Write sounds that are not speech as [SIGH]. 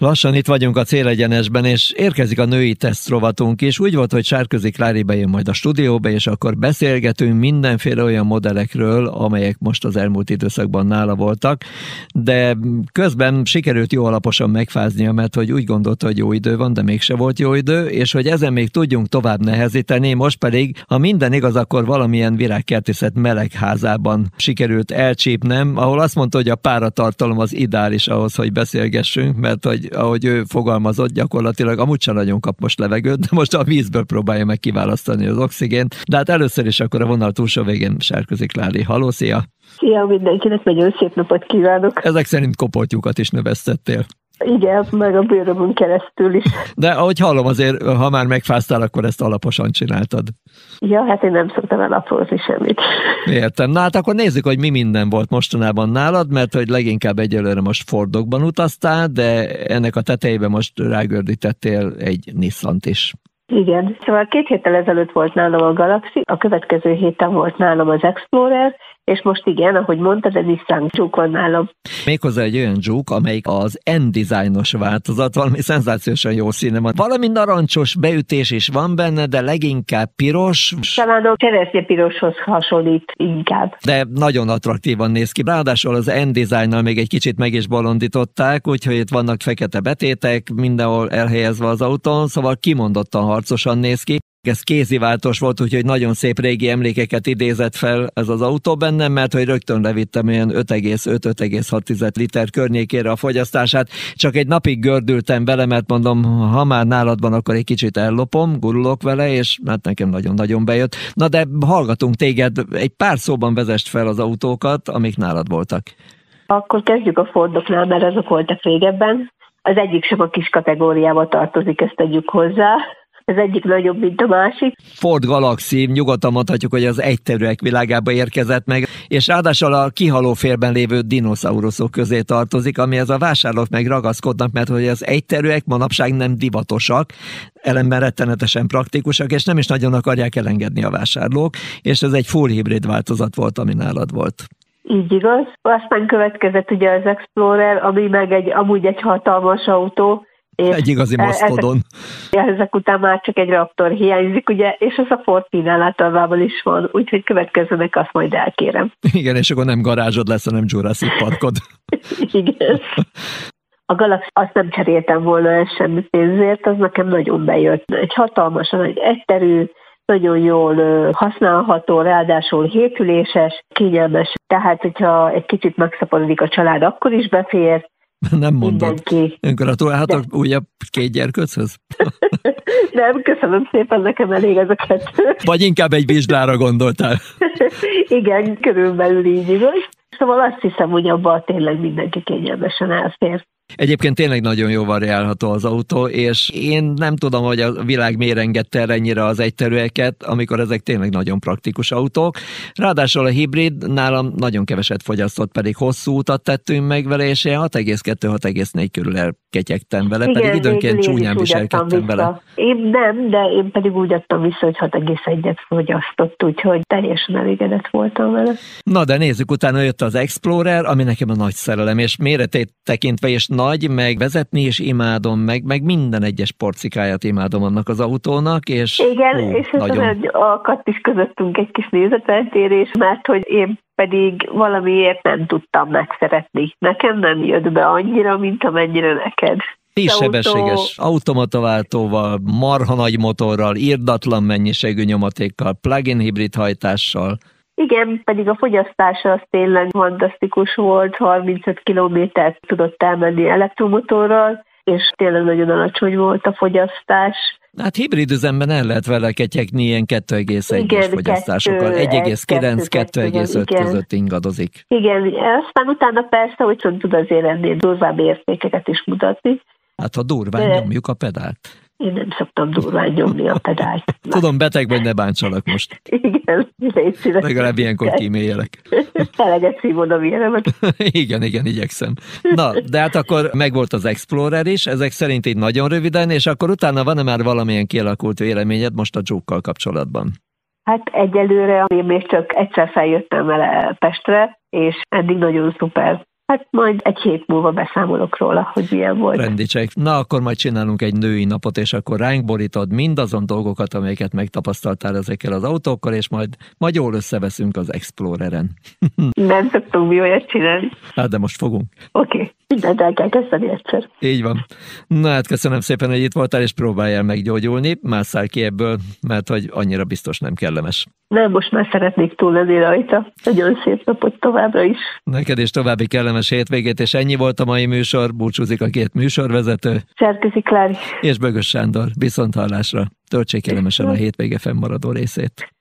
Lassan itt vagyunk a célegyenesben, és érkezik a női tesztrovatunk is. Úgy volt, hogy Sárközi Klári bejön majd a stúdióba, és akkor beszélgetünk mindenféle olyan modellekről, amelyek most az elmúlt időszakban nála voltak, de közben sikerült jó alaposan megfáznia, mert hogy úgy gondolta, hogy jó idő van, de mégse volt jó idő, és hogy ezen még tudjunk tovább nehezíteni, most pedig, ha minden igaz, akkor valamilyen virágkertészet melegházában sikerült elcsípnem, ahol azt mondta, hogy a páratartalom az ideális ahhoz, hogy beszélgessünk, mert hogy ahogy ő fogalmazott, gyakorlatilag amúgy sem nagyon kap most levegőt, de most a vízből próbálja meg kiválasztani az oxigént. De hát először is akkor a vonal túlsó végén sárközik Lári. Haló, szia! Szia mindenkinek, nagyon szép napot kívánok! Ezek szerint kopoltyúkat is növesztettél. Igen, meg a bőrömön keresztül is. De ahogy hallom, azért, ha már megfáztál, akkor ezt alaposan csináltad. Ja, hát én nem szoktam elaprózni semmit. Értem. Na hát akkor nézzük, hogy mi minden volt mostanában nálad, mert hogy leginkább egyelőre most Fordokban utaztál, de ennek a tetejében most rágördítettél egy Nissant is. Igen, szóval két héttel ezelőtt volt nálam a Galaxy, a következő héten volt nálam az Explorer, és most igen, ahogy mondtad, egy Nissan Juke van nálam. Méghozzá egy olyan Juke, amelyik az N-designos változat, valami szenzációsan jó színe van. Valami narancsos beütés is van benne, de leginkább piros. Talán a cseresznye piroshoz hasonlít inkább. De nagyon attraktívan néz ki. Ráadásul az N-designnal még egy kicsit meg is bolondították, úgyhogy itt vannak fekete betétek, mindenhol elhelyezve az autón, szóval kimondottan harcosan néz ki. Ez kéziváltós volt, úgyhogy nagyon szép régi emlékeket idézett fel ez az autó bennem, mert hogy rögtön levittem olyan 5,5-5,6 liter környékére a fogyasztását. Csak egy napig gördültem vele, mert mondom, ha már nálad van, akkor egy kicsit ellopom, gurulok vele, és hát nekem nagyon-nagyon bejött. Na de hallgatunk téged, egy pár szóban vezest fel az autókat, amik nálad voltak. Akkor kezdjük a Fordoknál, mert azok voltak régebben. Az egyik sem a kis kategóriába tartozik, ezt tegyük hozzá ez egyik nagyobb, mint a másik. Ford Galaxy, nyugodtan mondhatjuk, hogy az egyterűek világába érkezett meg, és ráadásul a kihaló félben lévő dinoszauruszok közé tartozik, amihez a vásárlók meg ragaszkodnak, mert hogy az egyterűek manapság nem divatosak, ellenben rettenetesen praktikusak, és nem is nagyon akarják elengedni a vásárlók, és ez egy full hibrid változat volt, ami nálad volt. Így igaz. Aztán következett ugye az Explorer, ami meg egy, amúgy egy hatalmas autó, és egy igazi masztodon. Ezek, ezek után már csak egy Raptor hiányzik, ugye, és az a Ford általában is van, úgyhogy következőnek azt majd elkérem. Igen, és akkor nem garázsod lesz, hanem Jurassic Parkod. [LAUGHS] Igen. A Galaxy azt nem cseréltem volna el semmi pénzért, az nekem nagyon bejött. Egy hatalmasan, egy egyterű, nagyon jól használható, ráadásul hétüléses, kényelmes. Tehát, hogyha egy kicsit megszaporodik a család, akkor is befér, [LAUGHS] Nem mondod. Mindenki. Gratulálhatok De... újabb két gyerkőchöz? [LAUGHS] Nem, köszönöm szépen, nekem elég ez a kettő. Vagy inkább egy vizsgára gondoltál? [LAUGHS] Igen, körülbelül így igaz. Szóval azt hiszem, hogy abban tényleg mindenki kényelmesen elfér. Egyébként tényleg nagyon jó variálható az autó, és én nem tudom, hogy a világ miért engedte el ennyire az egyterűeket, amikor ezek tényleg nagyon praktikus autók. Ráadásul a hibrid nálam nagyon keveset fogyasztott, pedig hosszú utat tettünk meg vele, és én 6,2-6,4 körül elketyegtem vele, Igen, pedig időnként csúnyán viselkedtem vele. Én nem, de én pedig úgy adtam vissza, hogy 6,1-et fogyasztott, úgyhogy teljesen elégedett voltam vele. Na de nézzük, utána jött az Explorer, ami nekem a nagy szerelem, és méretét tekintve, és nagy, meg vezetni is imádom, meg, meg minden egyes porcikáját imádom annak az autónak, és Igen, hú, és nagyon... akadt is közöttünk egy kis nézeteltérés, mert hogy én pedig valamiért nem tudtam megszeretni. Nekem nem jött be annyira, mint amennyire neked. Tíz sebességes automataváltóval, marha nagy motorral, írdatlan mennyiségű nyomatékkal, plug-in hibrid hajtással, igen, pedig a fogyasztása az tényleg fantasztikus volt, 35 kilométert tudott elmenni elektromotorral, és tényleg nagyon alacsony volt a fogyasztás. Hát hibrid üzemben el lehet vele ketyegni ilyen 2,1-es fogyasztásokkal. 1,9-2,5 között ingadozik. Igen, aztán utána persze, hogy tud azért ennél durvább értékeket is mutatni. Hát ha durván De... nyomjuk a pedált. Én nem szoktam durván nyomni a pedált. [LAUGHS] Tudom, beteg vagy, ne bántsalak most. Igen, légy szíves. Legalább ilyenkor kíméljelek. [LAUGHS] Eleget szívod a vélemet. [LAUGHS] igen, igen, igyekszem. Na, de hát akkor megvolt az Explorer is, ezek szerint így nagyon röviden, és akkor utána van-e már valamilyen kialakult véleményed most a juke kapcsolatban? Hát egyelőre én még csak egyszer feljöttem vele Pestre, és eddig nagyon szuper Hát majd egy hét múlva beszámolok róla, hogy milyen volt. Rendicsek. Na, akkor majd csinálunk egy női napot, és akkor ránk borítod mindazon dolgokat, amelyeket megtapasztaltál ezekkel az autókkal, és majd, majd jól összeveszünk az Exploreren. [LAUGHS] Nem szoktunk mi olyat csinálni. Hát, de most fogunk. Oké, okay. mindent el kell kezdeni egyszer. Így van. Na hát köszönöm szépen, hogy itt voltál, és próbáljál meggyógyulni. Másszál ki ebből, mert hogy annyira biztos nem kellemes. Nem, most már szeretnék túl lenni rajta. Nagyon szép napot továbbra is. Neked is további kellemes hétvégét, és ennyi volt a mai műsor. Búcsúzik a két műsorvezető. Szerkezi Klári. És Bögös Sándor. Viszont hallásra. Töltsék kellemesen a hétvége fennmaradó részét.